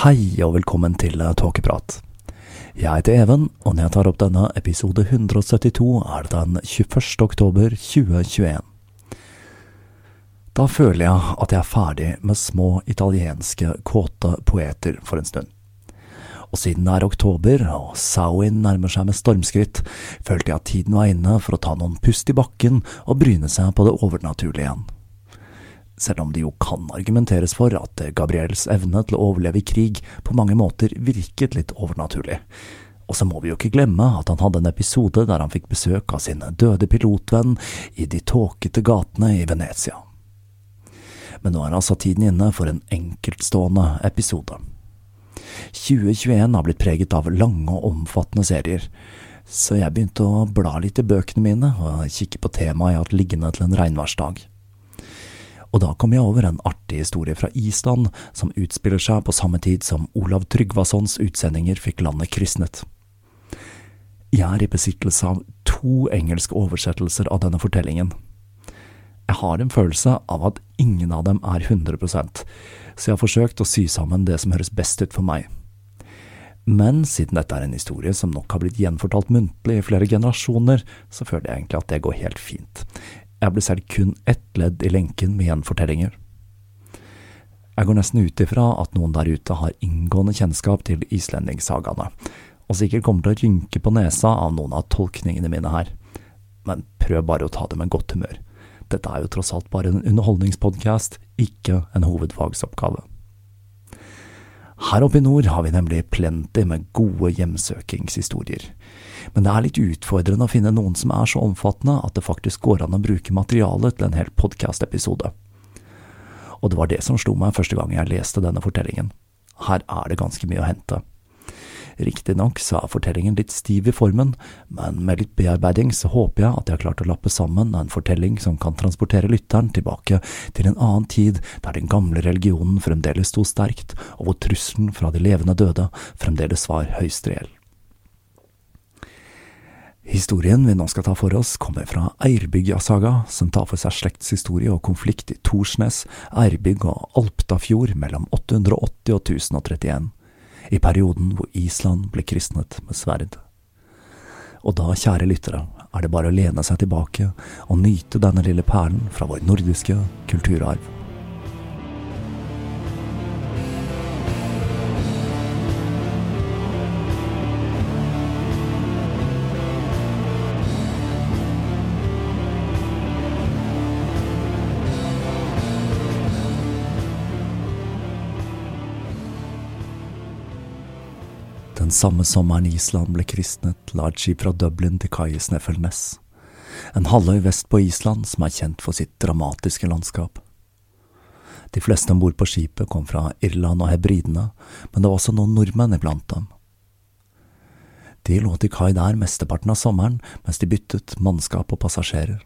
Hei og velkommen til Tåkeprat. Jeg heter Even, og når jeg tar opp denne episode 172, er det den 21. oktober 2021. Da føler jeg at jeg er ferdig med små italienske kåte poeter for en stund. Og siden det er oktober og Samhain nærmer seg med stormskritt, følte jeg at tiden var inne for å ta noen pust i bakken og bryne seg på det overnaturlige igjen selv om det jo kan argumenteres for at Gabriels evne til å overleve i krig på mange måter virket litt overnaturlig. Og så må vi jo ikke glemme at han hadde en episode der han fikk besøk av sin døde pilotvenn i de tåkete gatene i Venezia. Men nå er altså tiden inne for en enkeltstående episode. 2021 har blitt preget av lange og omfattende serier, så jeg begynte å bla litt i bøkene mine og kikke på temaet jeg har hatt liggende til en regnværsdag og da kom jeg over en artig historie fra Island som utspiller seg på samme tid som Olav Tryggvasons utsendinger fikk landet kristnet. Jeg er i besittelse av to engelske oversettelser av denne fortellingen. Jeg har en følelse av at ingen av dem er 100% så jeg har forsøkt å sy sammen det som høres best ut for meg. Men siden dette er en historie som nok har blitt gjenfortalt muntlig i flere generasjoner, så føler jeg egentlig at det går helt fint. Jeg ble selv kun ett ledd i lenken med gjenfortellinger. Jeg går nesten ut ifra at noen der ute har inngående kjennskap til islendingssagaene, og sikkert kommer til å rynke på nesa av noen av tolkningene mine her, men prøv bare å ta det med godt humør. Dette er jo tross alt bare en underholdningspodkast, ikke en hovedfagsoppgave. Her oppe i nord har vi nemlig plenty med gode hjemsøkingshistorier men det er litt utfordrende å finne noen som er så omfattende at det faktisk går an å bruke materialet til en hel podkast-episode. Og det var det som slo meg første gang jeg leste denne fortellingen. Her er det ganske mye å hente. Riktignok så er fortellingen litt stiv i formen, men med litt bearbeiding så håper jeg at jeg har klart å lappe sammen en fortelling som kan transportere lytteren tilbake til en annen tid der den gamle religionen fremdeles sto sterkt, og hvor trusselen fra de levende døde fremdeles var høyst reell. Historien vi nå skal ta for oss, kommer fra Eirbyggja-saga, som tar for seg slektshistorie og konflikt i Torsnes, Eirbygg og Alptafjord mellom 880 og 1031, i perioden hvor Island ble kristnet med sverd. Og da, kjære lyttere, er det bare å lene seg tilbake og nyte denne lille perlen fra vår nordiske kulturarv. Den samme sommeren Island ble kristnet, la et skip fra Dublin til kai i Sneffelnes, en halvøy vest på Island som er kjent for sitt dramatiske landskap. De fleste om bord på skipet kom fra Irland og Hebridene, men det var også noen nordmenn iblant dem. De lå til kai der mesteparten av sommeren mens de byttet mannskap og passasjerer.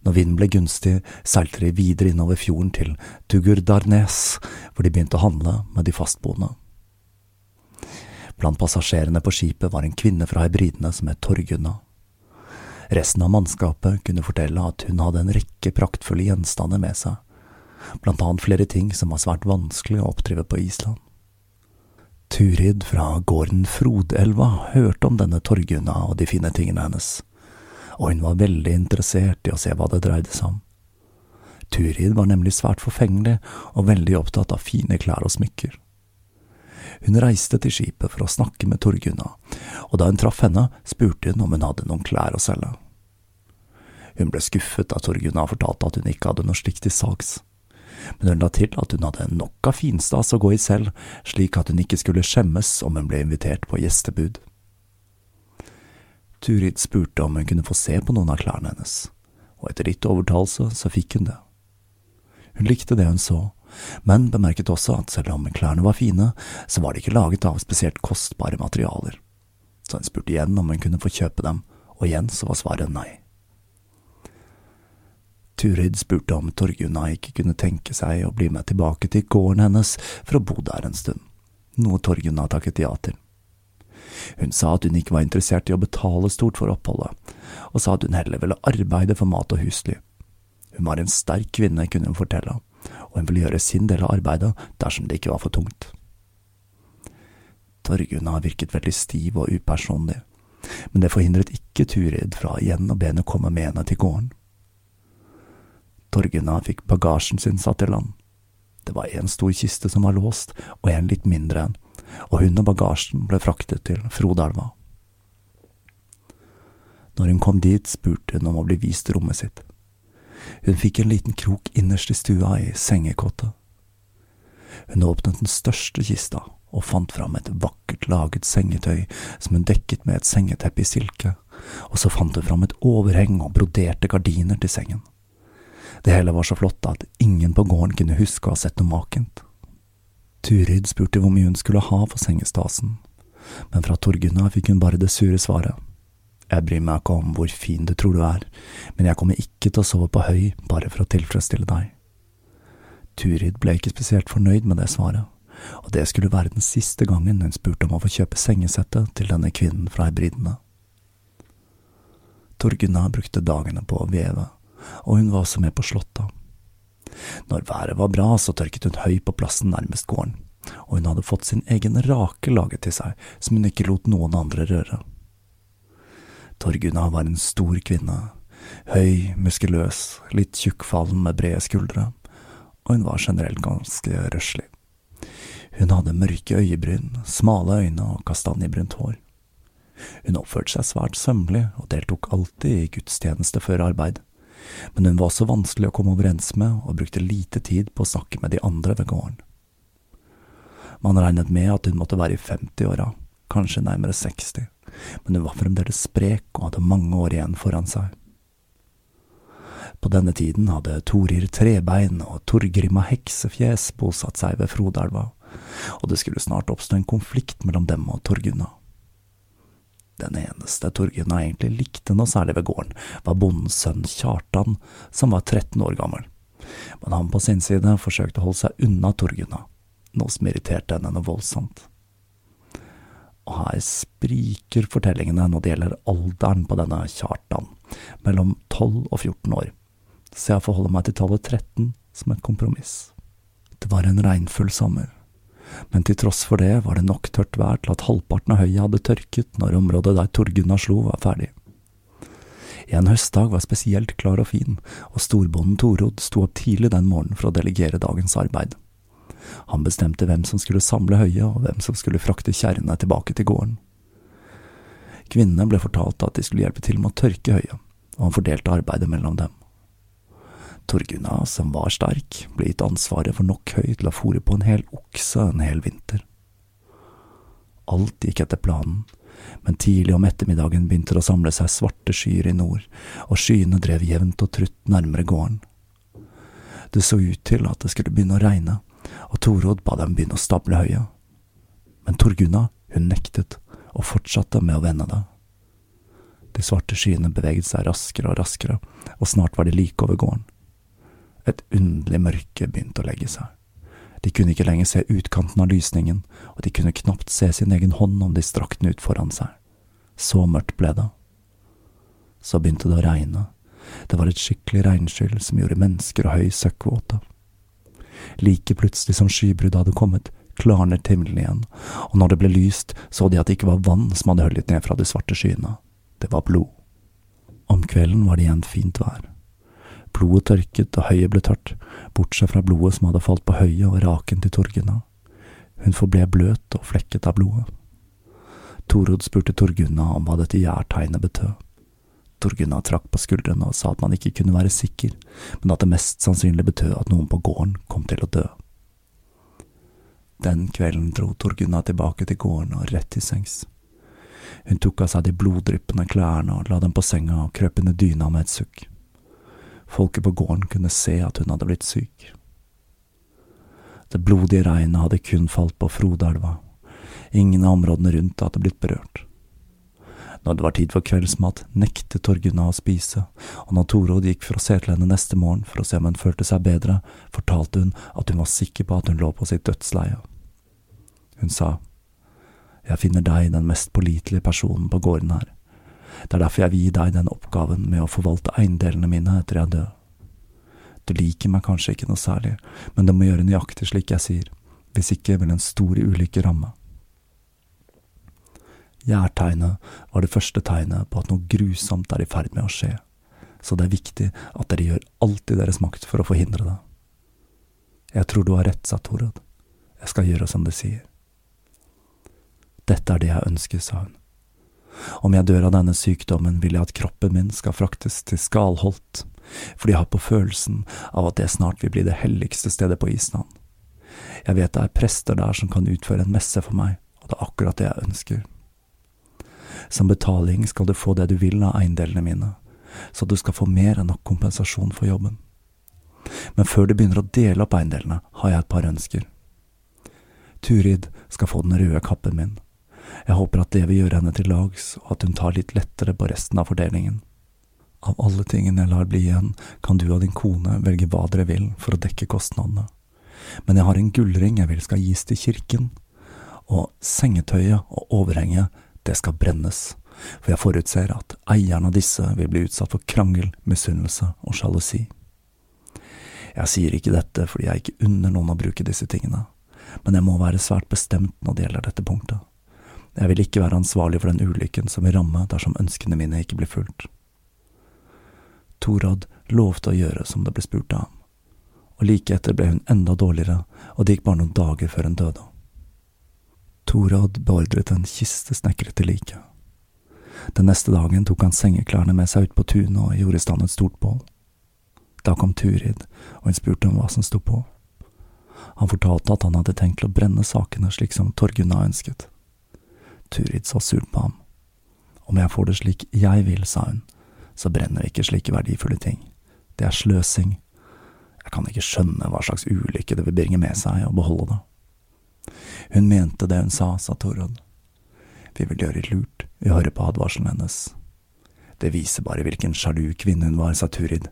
Når vinden ble gunstig, seilte de videre innover fjorden til Tugurdarnes, hvor de begynte å handle med de fastboende. Blant passasjerene på skipet var en kvinne fra Hebridene som het Torgunna. Resten av mannskapet kunne fortelle at hun hadde en rekke praktfulle gjenstander med seg, blant annet flere ting som var svært vanskelig å oppdrive på Island. Turid fra gården Frodelva hørte om denne Torgunna og de fine tingene hennes, og hun var veldig interessert i å se hva det dreide seg om. Turid var nemlig svært forfengelig og veldig opptatt av fine klær og smykker. Hun reiste til skipet for å snakke med Torgunna, og da hun traff henne, spurte hun om hun hadde noen klær å selge. Hun ble skuffet da Torgunna fortalte at hun ikke hadde noe slikt til salgs, men hun la til at hun hadde nok av finstas å gå i selv, slik at hun ikke skulle skjemmes om hun ble invitert på gjestebud. Turid spurte om hun kunne få se på noen av klærne hennes, og etter litt overtalelse så fikk hun det. Hun likte det hun så, men bemerket også at selv om klærne var fine, så var de ikke laget av spesielt kostbare materialer. Så hun spurte igjen om hun kunne få kjøpe dem, og igjen så var svaret nei. Turid spurte om Torgunna ikke kunne tenke seg å bli med tilbake til gården hennes for å bo der en stund, noe Torgunna takket ja til. Hun sa at hun ikke var interessert i å betale stort for oppholdet, og sa at hun heller ville arbeide for mat og husly. Hun var en sterk kvinne, kunne hun fortelle, og hun ville gjøre sin del av arbeidet dersom det ikke var for tungt. Torgunna virket veldig stiv og upersonlig, men det forhindret ikke Turid fra igjen å be henne komme med henne til gården. Torgunna fikk bagasjen sin satt i land. Det var en stor kiste som var låst, og en litt mindre en, og hun og bagasjen ble fraktet til Frodelva. Når hun kom dit, spurte hun om å bli vist rommet sitt. Hun fikk en liten krok innerst i stua, i sengekottet. Hun åpnet den største kista og fant fram et vakkert laget sengetøy som hun dekket med et sengeteppe i silke, og så fant hun fram et overheng og broderte gardiner til sengen. Det hele var så flott at ingen på gården kunne huske å ha sett noe makent. Turid spurte hvor mye hun skulle ha for sengestasen, men fra Torgunna fikk hun bare det sure svaret. Jeg bryr meg ikke om hvor fin du tror du er, men jeg kommer ikke til å sove på høy bare for å tilfredsstille deg. Turid ble ikke spesielt fornøyd med det svaret, og det skulle være den siste gangen hun spurte om å få kjøpe sengesettet til denne kvinnen fra Hebridene. Torgunna brukte dagene på å veve, og hun var også med på slåtta. Når været var bra, så tørket hun høy på plassen nærmest gården, og hun hadde fått sin egen rake laget til seg, som hun ikke lot noen andre røre. Torgunna var en stor kvinne, høy, muskuløs, litt tjukkfallen med brede skuldre, og hun var generelt ganske røslig. Hun hadde mørke øyebryn, smale øyne og kastanjebrunt hår. Hun oppførte seg svært sømmelig og deltok alltid i gudstjeneste før arbeid, men hun var også vanskelig å komme overens med og brukte lite tid på å snakke med de andre ved gården. Man regnet med at hun måtte være i 50-åra, kanskje nærmere 60 men hun var fremdeles sprek og hadde mange år igjen foran seg. På denne tiden hadde Torir Trebein og Torgrima Heksefjes bosatt seg ved Frodelva, og det skulle snart oppstå en konflikt mellom dem og Torgunna. Den eneste Torgunna egentlig likte noe særlig ved gården, var bondens sønn Kjartan, som var 13 år gammel. Men han på sin side forsøkte å holde seg unna Torgunna, noe som irriterte henne noe voldsomt. Og her spriker fortellingene når det gjelder alderen på denne Kjartan, mellom 12 og 14 år, så jeg forholder meg til tallet 13 som et kompromiss. Det var en regnfull sommer, men til tross for det var det nok tørt vær til at halvparten av høyet hadde tørket når området der Torgunna slo var ferdig. En høstdag var spesielt klar og fin, og storbonden Torod sto opp tidlig den morgenen for å delegere dagens arbeid. Han bestemte hvem som skulle samle høyet, og hvem som skulle frakte kjerrene tilbake til gården. Kvinnene ble fortalt at de skulle hjelpe til med å tørke høyet, og han fordelte arbeidet mellom dem. Torgunna, som var sterk, ble gitt ansvaret for nok høy til å fòre på en hel okse en hel vinter. Alt gikk etter planen, men tidlig om ettermiddagen begynte det å samle seg svarte skyer i nord, og skyene drev jevnt og trutt nærmere gården. Det så ut til at det skulle begynne å regne, og Torod ba dem begynne å stable høya. Men Torgunna, hun nektet, og fortsatte med å vende det. De svarte skyene beveget seg raskere og raskere, og snart var de like over gården. Et underlig mørke begynte å legge seg. De kunne ikke lenger se utkanten av lysningen, og de kunne knapt se sin egen hånd om de strakk den ut foran seg. Så mørkt ble det. Så begynte det å regne. Det var et skikkelig regnskyll som gjorde mennesker og høy søkkvåte. Like plutselig som skybruddet hadde kommet, klarnet himmelen igjen, og når det ble lyst, så de at det ikke var vann som hadde høljet ned fra de svarte skyene. Det var blod. Om kvelden var det igjen fint vær. Blodet tørket og høyet ble tørt, bortsett fra blodet som hadde falt på høyet og raken til Torgunna. Hun forble bløt og flekket av blodet. Torod spurte Torgunna om hva dette gjærtegnet betød. Torgunna trakk på skuldrene og sa at man ikke kunne være sikker, men at det mest sannsynlig betød at noen på gården kom til å dø. Den kvelden dro Torgunna tilbake til gården og rett til sengs. Hun tok av seg de bloddryppende klærne og la dem på senga og krøp under dyna med et sukk. Folket på gården kunne se at hun hadde blitt syk. Det blodige regnet hadde kun falt på Frodelva. Ingen av områdene rundt hadde blitt berørt. Når det var tid for kveldsmat, nektet Torgunna å spise, og når Torod gikk for å se til henne neste morgen for å se om hun følte seg bedre, fortalte hun at hun var sikker på at hun lå på sitt dødsleie. Hun sa, Jeg finner deg den mest pålitelige personen på gården her. Det er derfor jeg vil gi deg den oppgaven med å forvalte eiendelene mine etter jeg dør. Du liker meg kanskje ikke noe særlig, men det må gjøre nøyaktig slik jeg sier, hvis ikke vil en stor ulykke ramme. Gjærtegnet var det første tegnet på at noe grusomt er i ferd med å skje, så det er viktig at dere gjør alt i deres makt for å forhindre det. Jeg tror du har rett, sa Torod. Jeg skal gjøre som du sier. Dette er det jeg ønsker, sa hun. Om jeg dør av denne sykdommen, vil jeg at kroppen min skal fraktes til Skalholt, for jeg har på følelsen av at det snart vil bli det helligste stedet på Island. Jeg vet det er prester der som kan utføre en messe for meg, og det er akkurat det jeg ønsker. Som betaling skal du få det du vil av eiendelene mine, så du skal få mer enn nok kompensasjon for jobben. Men før du begynner å dele opp eiendelene, har jeg et par ønsker. Turid skal få den røde kappen min. Jeg håper at det vil gjøre henne til lags, og at hun tar litt lettere på resten av fordelingen. Av alle tingene jeg lar bli igjen, kan du og din kone velge hva dere vil for å dekke kostnadene. Men jeg har en gullring jeg vil skal gis til kirken, og sengetøyet og overhenget det skal brennes, for jeg forutser at eieren av disse vil bli utsatt for krangel, misunnelse og sjalusi. Jeg sier ikke dette fordi jeg ikke unner noen å bruke disse tingene, men jeg må være svært bestemt når det gjelder dette punktet. Jeg vil ikke være ansvarlig for den ulykken som vil ramme dersom ønskene mine ikke blir fulgt. Torad lovte å gjøre som det ble spurt av ham, og like etter ble hun enda dårligere, og det gikk bare noen dager før hun døde. Torad beordret en kiste snekret til liket. Den neste dagen tok han sengeklærne med seg ut på tunet og gjorde i stand et stort bål. Da kom Turid, og hun spurte om hva som sto på. Han fortalte at han hadde tenkt å brenne sakene slik som Torgunna ønsket. Turid så surt på ham. Om jeg får det slik jeg vil, sa hun, så brenner ikke slike verdifulle ting. Det er sløsing. Jeg kan ikke skjønne hva slags ulykke det vil bringe med seg å beholde det. Hun mente det hun sa, sa Torod. Vi vil gjøre lurt i å høre på advarselen hennes. Det viser bare hvilken sjalu kvinne hun var, sa Turid.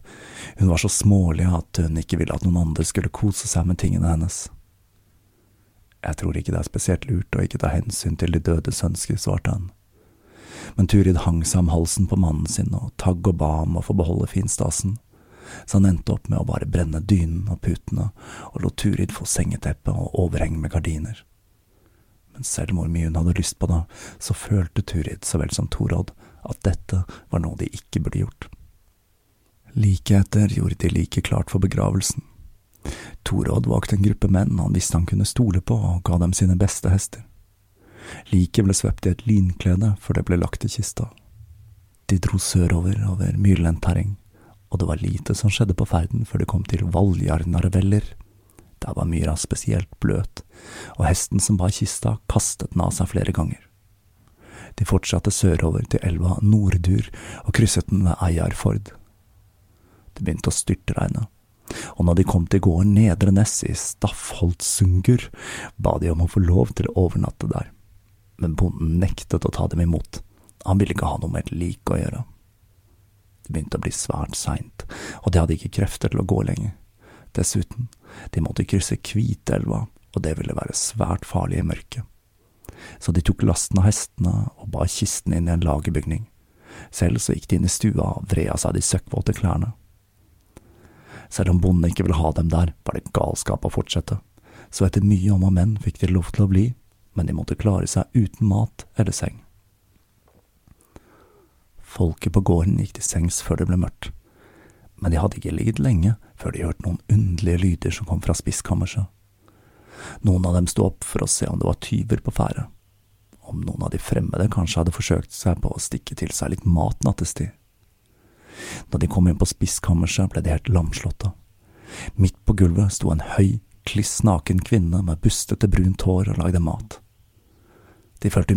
Hun var så smålig at hun ikke ville at noen andre skulle kose seg med tingene hennes. Jeg tror ikke det er spesielt lurt å ikke ta hensyn til de dødes ønsker, svarte han. Men Turid hang seg om halsen på mannen sin og tagg og ba om å få beholde finstasen, så han endte opp med å bare brenne dynen og putene og lot Turid få sengeteppe og overheng med gardiner. Men selv hvor mye hun hadde lyst på det, så følte Turid så vel som Torodd at dette var noe de ikke burde gjort. Like etter gjorde de like klart for begravelsen. Torodd valgte en gruppe menn han visste han kunne stole på, og ga dem sine beste hester. Liket ble svept i et linklede før det ble lagt i kista. De dro sørover over myrlendt terreng, og det var lite som skjedde på ferden før det kom til Valjarnarveller. Der var myra spesielt bløt, og hesten som bar kista, kastet den av seg flere ganger. De fortsatte sørover til elva Nordur og krysset den ved Eiarford. Det begynte å styrtregne, og når de kom til gården Nedre Ness i Staffholdsungur, ba de om å få lov til å overnatte der. Men bonden nektet å ta dem imot, han ville ikke ha noe med et lik å gjøre. Det begynte å bli svært seint, og de hadde ikke krefter til å gå lenger. Dessuten, de måtte krysse Kvitelva, og det ville være svært farlig i mørket så de tok lasten av hestene og bar kisten inn i en lagerbygning. Selv så gikk de inn i stua og vred av seg de søkkvåte klærne. Selv om bonden ikke ville ha dem der, var det galskap å fortsette, så etter mye om og men fikk de lov til å bli, men de måtte klare seg uten mat eller seng. Folket på gården gikk til sengs før det ble mørkt, men de hadde ikke ligget lenge før de hørte noen underlige lyder som kom fra spiskammerset. Noen av dem sto opp for å se om det var tyver på ferde. Om noen av de fremmede kanskje hadde forsøkt seg på å stikke til seg litt mat nattestid. Da de kom inn på spiskammerset, ble de helt lamslåtte. Midt på gulvet sto en høy, kliss naken kvinne med bustete, brunt hår og lagde mat. De følte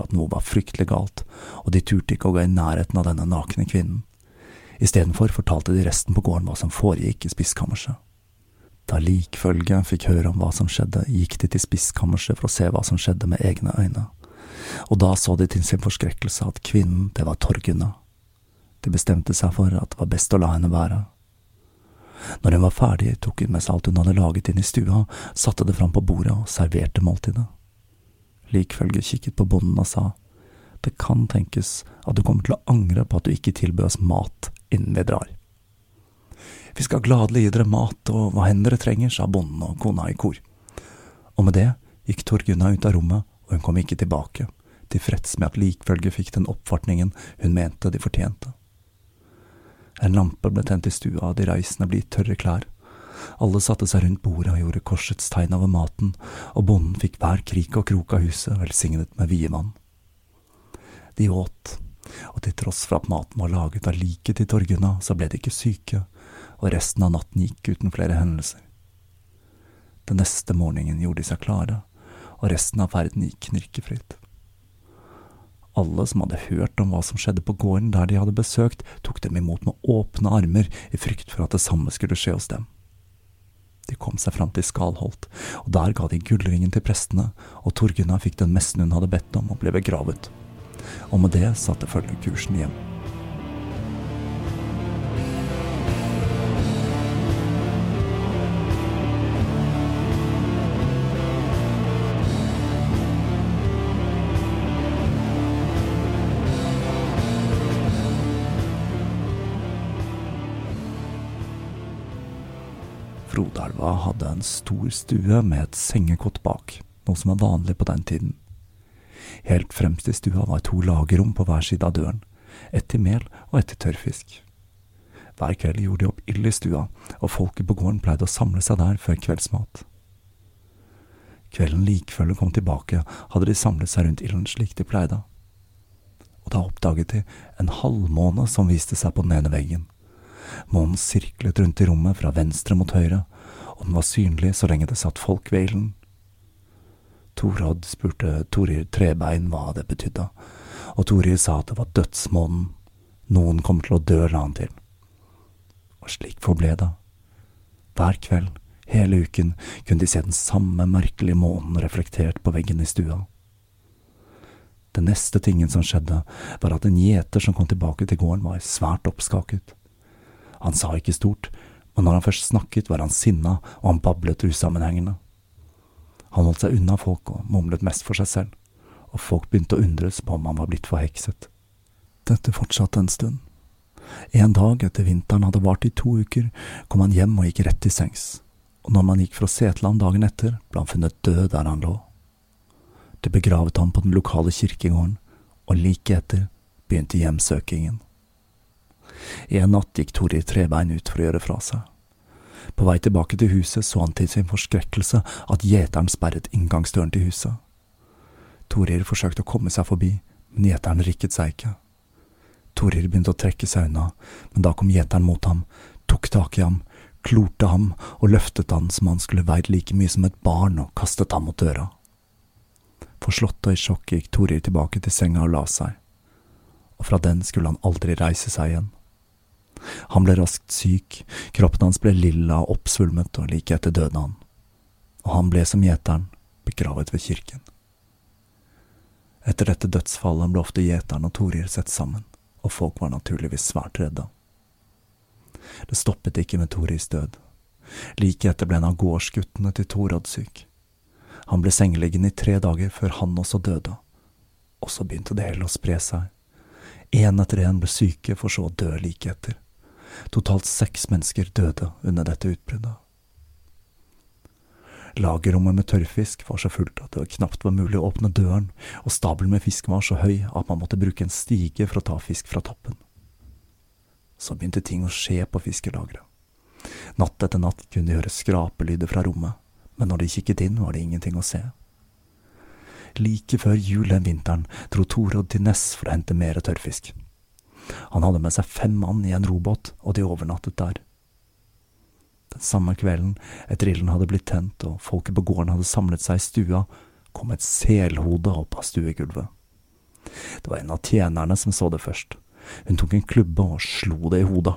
At noe var fryktelig galt, og de turte ikke å gå i nærheten av denne nakne kvinnen. Istedenfor fortalte de resten på gården hva som foregikk i spiskammerset. Da likfølget fikk høre om hva som skjedde, gikk de til spiskammerset for å se hva som skjedde med egne øyne, og da så de til sin forskrekkelse at kvinnen, det var Torgunna. De bestemte seg for at det var best å la henne være. Når hun var ferdig, tok hun med seg alt hun hadde laget inn i stua, satte det fram på bordet og serverte måltidet. Likfølget kikket på bonden og sa, det kan tenkes at du kommer til å angre på at du ikke tilbød oss mat innen vi drar. Vi skal gladelig gi dere mat og hva enn dere trenger, sa bonden og kona i kor. Og med det gikk Torgunna ut av rommet, og hun kom ikke tilbake, tilfreds med at likfølget fikk den oppfartningen hun mente de fortjente. En lampe ble tent i stua, og de reisende ble gitt tørre klær. Alle satte seg rundt bordet og gjorde korsets tegn over maten, og bonden fikk hver krik og krok av huset velsignet med vievann. De åt, og til tross for at maten var laget av liket til Torgunna, så ble de ikke syke, og resten av natten gikk uten flere hendelser. Den neste morgenen gjorde de seg klare, og resten av ferden gikk knirkefritt. Alle som hadde hørt om hva som skjedde på gården der de hadde besøkt, tok dem imot med åpne armer i frykt for at det samme skulle skje hos dem. De kom seg fram til Skalholt, og der ga de gullringen til prestene, og Torgunna fikk den messen hun hadde bedt om, og ble begravet og med det satte følgekursen hjem. Frodelva hadde en stor stue med et sengekott bak, noe som var vanlig på den tiden. Helt fremst i stua var to lagerrom på hver side av døren, ett til mel og ett til tørrfisk. Hver kveld gjorde de opp ild i stua, og folket på gården pleide å samle seg der før kveldsmat. Kvelden like før de kom tilbake, hadde de samlet seg rundt ilden slik de pleide. Og da oppdaget de en halvmåne som viste seg på den ene veggen. Månen sirklet rundt i rommet fra venstre mot høyre, og den var synlig så lenge det satt folk ved ilden. Torod spurte Torir Trebein hva det betydde, og Torir sa at det var dødsmånen. Noen kom til å dø, la han til. Og slik forble det. Hver kveld, hele uken, kunne de se den samme merkelige månen reflektert på veggen i stua. Det neste tingen som skjedde, var at en gjeter som kom tilbake til gården, var svært oppskaket. Han sa ikke stort, men når han først snakket, var han sinna, og han bablet usammenhengende. Han holdt seg unna folk og mumlet mest for seg selv, og folk begynte å undres på om han var blitt forhekset. Dette fortsatte en stund. En dag etter vinteren hadde vart i to uker, kom han hjem og gikk rett til sengs, og når man gikk fra Setland dagen etter, ble han funnet død der han lå. Det begravet han på den lokale kirkegården, og like etter begynte hjemsøkingen. En natt gikk Torir Trebein ut for å gjøre fra seg. På vei tilbake til huset så han til sin forskrekkelse at gjeteren sperret inngangsdøren til huset. Torir forsøkte å komme seg forbi, men gjeteren rikket seg ikke. Torir begynte å trekke seg unna, men da kom gjeteren mot ham, tok tak i ham, klorte ham og løftet han som han skulle veid like mye som et barn og kastet ham mot døra. Forslått og i sjokk gikk Torir tilbake til senga og la seg, og fra den skulle han aldri reise seg igjen. Han ble raskt syk, kroppen hans ble lilla og oppsvulmet, og like etter døde han. Og han ble som gjeteren, begravet ved kirken. Etter dette dødsfallet ble ofte gjeteren og Torir sett sammen, og folk var naturligvis svært redda. Det stoppet ikke med Torirs død. Like etter ble en av gårdsguttene til Torad syk. Han ble sengeliggende i tre dager før han også døde, og så begynte det hele å spre seg. Én etter én ble syke, for så å dø like etter. Totalt seks mennesker døde under dette utbruddet. Lagerrommet med tørrfisk var så fullt at det knapt var mulig å åpne døren, og stabelen med fisk var så høy at man måtte bruke en stige for å ta fisk fra toppen. Så begynte ting å skje på fiskelageret. Natt etter natt kunne de høre skrapelyder fra rommet, men når de kikket inn, var det ingenting å se. Like før jul den vinteren dro Torod til Ness for å hente mer tørrfisk. Han hadde med seg fem mann i en robåt, og de overnattet der. Den samme kvelden, etter ilden hadde blitt tent og folket på gården hadde samlet seg i stua, kom et selhode opp av stuegulvet. Det var en av tjenerne som så det først. Hun tok en klubbe og slo det i hodet,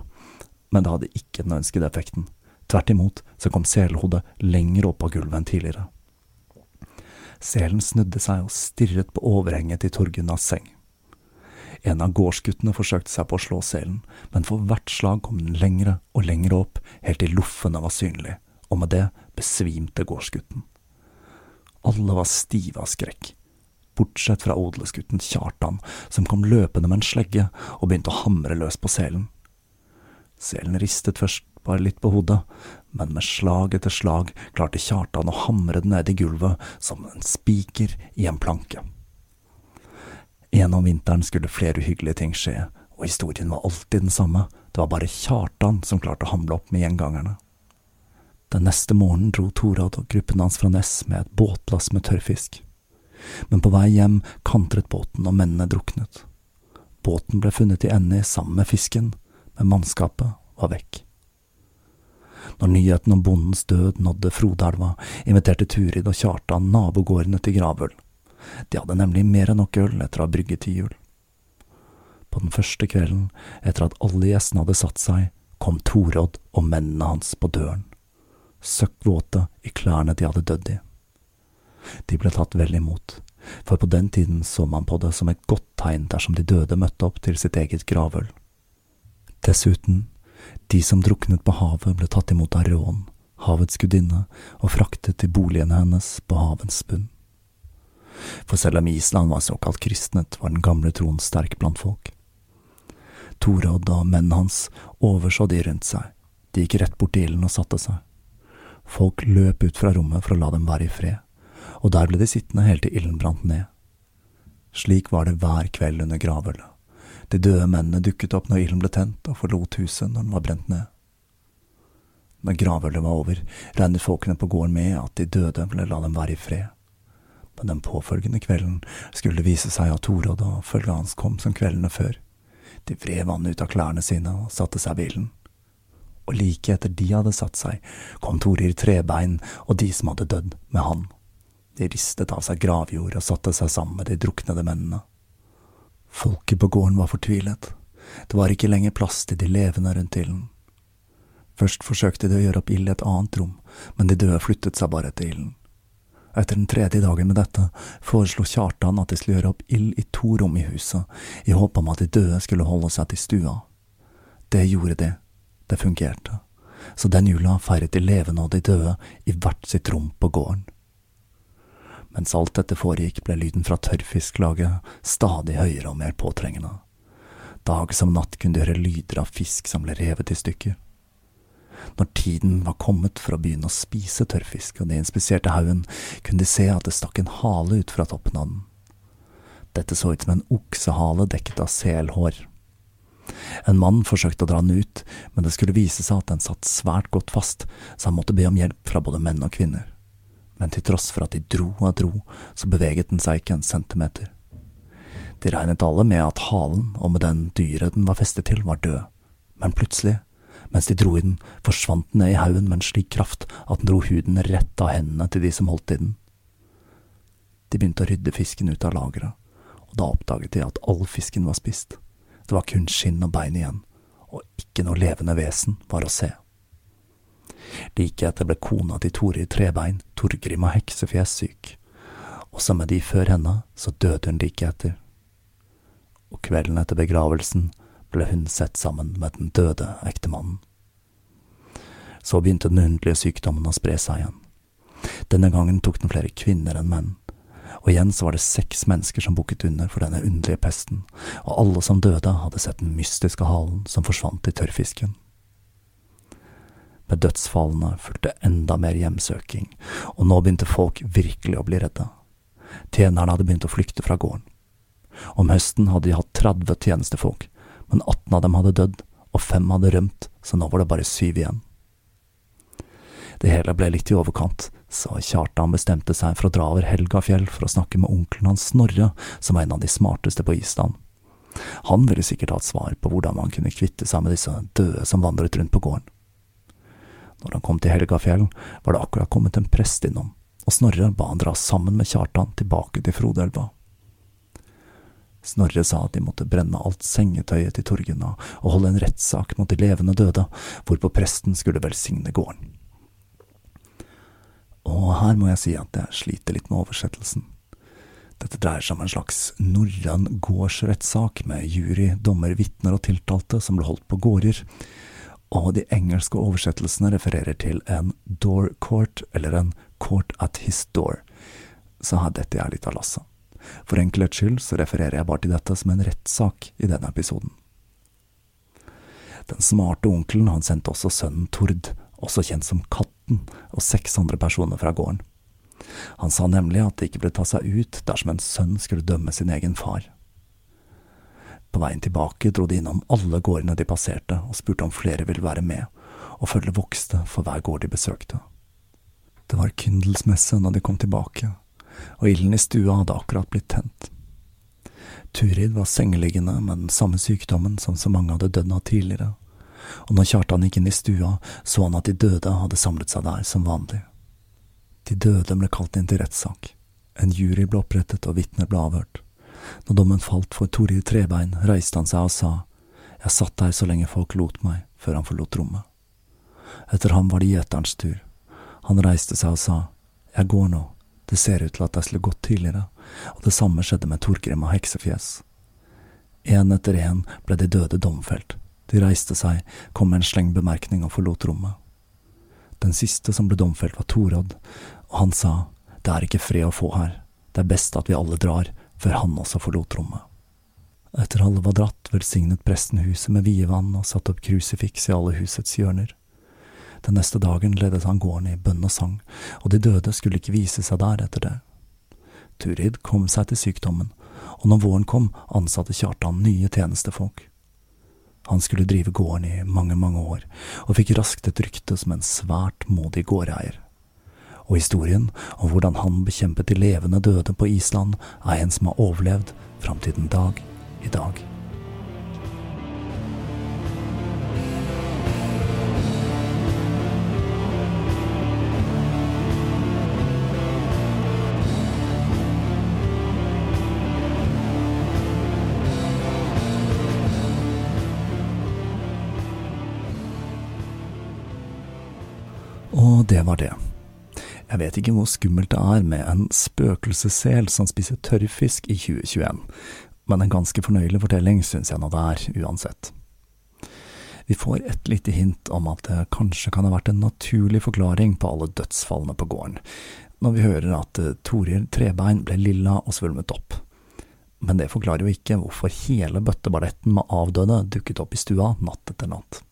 men det hadde ikke den ønskede effekten. Tvert imot så kom selhodet lenger opp av gulvet enn tidligere. Selen snudde seg og stirret på overhenget til Torgunnas seng. En av gårdsguttene forsøkte seg på å slå selen, men for hvert slag kom den lengre og lengre opp, helt til loffene var synlig, og med det besvimte gårdsgutten. Alle var stive av skrekk, bortsett fra odelsgutten Kjartan, som kom løpende med en slegge og begynte å hamre løs på selen. Selen ristet først bare litt på hodet, men med slag etter slag klarte Kjartan å hamre den ned i gulvet som en spiker i en planke. En om vinteren skulle flere uhyggelige ting skje, og historien var alltid den samme, det var bare Kjartan som klarte å hamle opp med gjengangerne. Den neste morgenen dro Torad og gruppen hans fra Ness med et båtlass med tørrfisk. Men på vei hjem kantret båten, og mennene druknet. Båten ble funnet i ende sammen med fisken, men mannskapet var vekk. Når nyheten om bondens død nådde Frodelva, inviterte Turid og Kjartan nabogårdene til gravøl. De hadde nemlig mer enn nok øl etter å ha brygget til jul. På den første kvelden, etter at alle gjestene hadde satt seg, kom Torodd og mennene hans på døren, søkkvåte i klærne de hadde dødd i. De ble tatt vel imot, for på den tiden så man på det som et godt tegn dersom de døde møtte opp til sitt eget gravøl. Dessuten, de som druknet på havet ble tatt imot av rån, havets gudinne, og fraktet til boligene hennes på havens bunn. For selv om Island var såkalt kristnet, var den gamle troen sterk blant folk. Torodd og mennene hans overså de rundt seg, de gikk rett bort til ilden og satte seg. Folk løp ut fra rommet for å la dem være i fred, og der ble de sittende helt til ilden brant ned. Slik var det hver kveld under gravølet. De døde mennene dukket opp når ilden ble tent, og forlot huset når den var brent ned. Når gravølet var over, regnet folkene på gården med at de døde ville la dem være i fred. Men den påfølgende kvelden skulle det vise seg at Torodd og følget hans kom som kveldene før. De vred vannet ut av klærne sine og satte seg i bilen. Og like etter de hadde satt seg, kom Torir Trebein og de som hadde dødd, med han. De ristet av seg gravjord og satte seg sammen med de druknede mennene. Folket på gården var fortvilet. Det var ikke lenger plass til de levende rundt ilden. Først forsøkte de å gjøre opp ild i et annet rom, men de døde flyttet seg bare etter ilden. Etter den tredje dagen med dette foreslo Kjartan at de skulle gjøre opp ild i to rom i huset, i håp om at de døde skulle holde seg til stua. Det gjorde de. Det fungerte. Så den jula feiret de levende og de døde i hvert sitt rom på gården. Mens alt dette foregikk, ble lyden fra tørrfisklaget stadig høyere og mer påtrengende. Dag som natt kunne de høre lyder av fisk som ble revet i stykker. Når tiden var kommet for å begynne å spise tørrfisk, og de inspiserte haugen, kunne de se at det stakk en hale ut fra toppen av den. Dette så ut som en oksehale dekket av selhår. En mann forsøkte å dra den ut, men det skulle vise seg at den satt svært godt fast, så han måtte be om hjelp fra både menn og kvinner men til tross for at de dro og dro, så beveget den seg ikke en centimeter. De regnet alle med at halen, og med den dyret den var festet til, var død, men plutselig, mens de dro i den, forsvant den ned i haugen med en slik kraft at den dro huden rett av hendene til de som holdt i den. De begynte å rydde fisken ut av lageret, og da oppdaget de at all fisken var spist. Det var kun skinn og bein igjen, og ikke noe levende vesen var å se. Like etter ble kona til Tore Trebein, Torgrim av heksefjes, syk. Og som med de før henne, så døde hun like etter. Og kvelden etter begravelsen ble hun sett sammen med den døde ektemannen. Så begynte den underlige sykdommen å spre seg igjen. Denne gangen tok den flere kvinner enn menn, og igjen så var det seks mennesker som bukket under for denne underlige pesten, og alle som døde hadde sett den mystiske halen som forsvant i tørrfisken. Med dødsfallene fulgte enda mer hjemsøking, og nå begynte folk virkelig å bli redde. Tjenerne hadde begynt å flykte fra gården. Om høsten hadde de hatt 30 tjenestefolk, men 18 av dem hadde dødd, og fem hadde rømt, så nå var det bare syv igjen. Det hele ble litt i overkant, så Kjartan bestemte seg for å dra over Helgafjell for å snakke med onkelen hans Snorre, som var en av de smarteste på Island. Han ville sikkert ha et svar på hvordan man kunne kvitte seg med disse døde som vandret rundt på gården. Når han kom til Helgafjell, var det akkurat kommet en prest innom, og Snorre ba han dra sammen med Kjartan tilbake til Frodelva. Snorre sa at de måtte brenne alt sengetøyet til Torgunna og holde en rettssak mot de levende døde, hvorpå presten skulle velsigne gården. Og her må jeg si at jeg sliter litt med oversettelsen. Dette dreier seg om en slags norrøn gårdsrettssak med jury, dommer, vitner og tiltalte som ble holdt på gårder, og de engelske oversettelsene refererer til en door court, eller en court at his door. Så her detter jeg litt av lasset. For enkelhets skyld så refererer jeg bare til dette som en rettssak i denne episoden. Den smarte onkelen han sendte også sønnen Tord, også kjent som Katten, og seks andre personer fra gården. Han sa nemlig at det ikke ble ta seg ut dersom en sønn skulle dømme sin egen far. På veien tilbake dro de innom alle gårdene de passerte, og spurte om flere ville være med, og følget vokste for hver gård de besøkte. Det var kyndelsmesse når de kom tilbake, og ilden i stua hadde akkurat blitt tent. Turid var sengeliggende med den samme sykdommen som så mange hadde dødd av tidligere, og når Kjartan gikk inn i stua, så han at de døde hadde samlet seg der som vanlig. De døde ble kalt inn til rettssak. En jury ble opprettet og vitner ble avhørt. Når dommen falt for Torir Trebein, reiste han seg og sa, Jeg satt der så lenge folk lot meg, før han forlot rommet. Etter ham var det gjeterens tur. Han reiste seg og sa, Jeg går nå, det ser ut til at jeg skulle gått tidligere, og det samme skjedde med Torgrim og Heksefjes. En etter en ble de døde domfelt. De reiste seg, kom med en sleng bemerkning og forlot rommet. Den siste som ble domfelt, var Torodd, og han sa, Det er ikke fred å få her, det er best at vi alle drar, før han også forlot rommet. Etter alle var dratt, velsignet presten huset med vievann og satte opp krusifiks i alle husets hjørner. Den neste dagen ledet han gården i bønn og sang, og de døde skulle ikke vise seg der etter det. Turid kom seg til sykdommen, og når våren kom, ansatte Kjartan nye tjenestefolk. Han skulle drive gården i mange, mange år, og fikk raskt et rykte som en svært modig gårdeier. Og historien om hvordan han bekjempet de levende døde på Island, er en som har overlevd fram til den dag i dag. Det var det. Jeg vet ikke hvor skummelt det er med en spøkelsessel som spiser tørrfisk i 2021, men en ganske fornøyelig fortelling syns jeg nå det er, uansett. Vi får et lite hint om at det kanskje kan ha vært en naturlig forklaring på alle dødsfallene på gården, når vi hører at eh, Toril Trebein ble lilla og svulmet opp. Men det forklarer jo ikke hvorfor hele bøtteballetten med avdøde dukket opp i stua natt etter natt.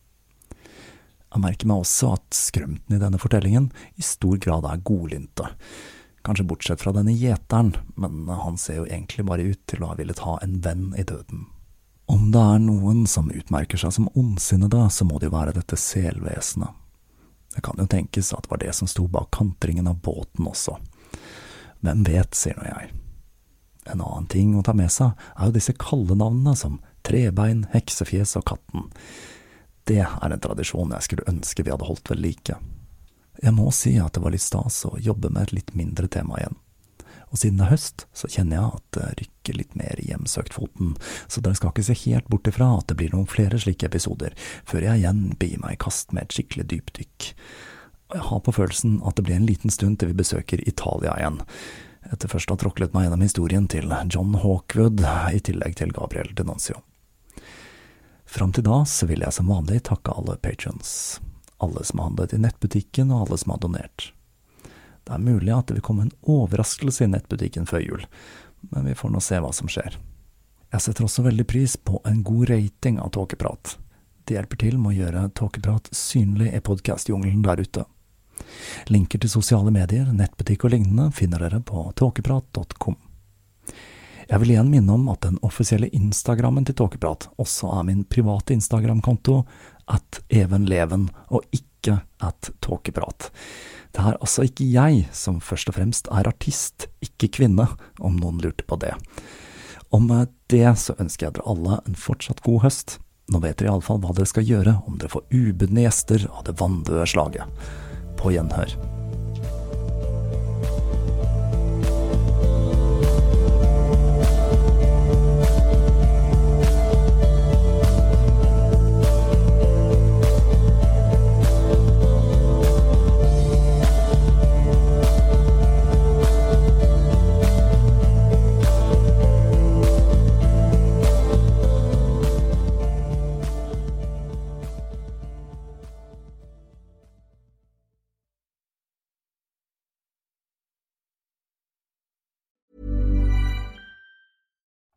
Jeg merker meg også at skrømten i denne fortellingen i stor grad er godlynte. Kanskje bortsett fra denne gjeteren, men han ser jo egentlig bare ut til å ha villet ha en venn i døden. Om det er noen som utmerker seg som ondsinnede, så må det jo være dette selvesenet. Det kan jo tenkes at det var det som sto bak kantringen av båten også. Hvem vet, sier nå jeg. En annen ting å ta med seg er jo disse kallenavnene som Trebein, Heksefjes og Katten. Det er en tradisjon jeg skulle ønske vi hadde holdt ved like. Jeg må si at det var litt stas å jobbe med et litt mindre tema igjen. Og siden det er høst, så kjenner jeg at det rykker litt mer i hjemsøkt-foten, så dere skal ikke se helt bort ifra at det blir noen flere slike episoder, før jeg igjen begir meg i kast med et skikkelig dypdykk. Og jeg har på følelsen at det blir en liten stund til vi besøker Italia igjen, etter først å ha tråklet meg gjennom historien til John Hawkwood, i tillegg til Gabriel Denuncio. Fram til da så vil jeg som vanlig takke alle patrons, alle som har handlet i nettbutikken og alle som har donert. Det er mulig at det vil komme en overraskelse i nettbutikken før jul, men vi får nå se hva som skjer. Jeg setter også veldig pris på en god rating av Tåkeprat. Det hjelper til med å gjøre Tåkeprat synlig i podkastjungelen der ute. Linker til sosiale medier, nettbutikk og lignende finner dere på tåkeprat.com. Jeg vil igjen minne om at den offisielle Instagrammen til Tåkeprat også er min private Instagram-konto, at Even Leven, og ikke at Tåkeprat. Det er altså ikke jeg som først og fremst er artist, ikke kvinne, om noen lurte på det. Og med det så ønsker jeg dere alle en fortsatt god høst. Nå vet dere iallfall hva dere skal gjøre om dere får ubudne gjester av det vanndøde slaget. På gjenhør.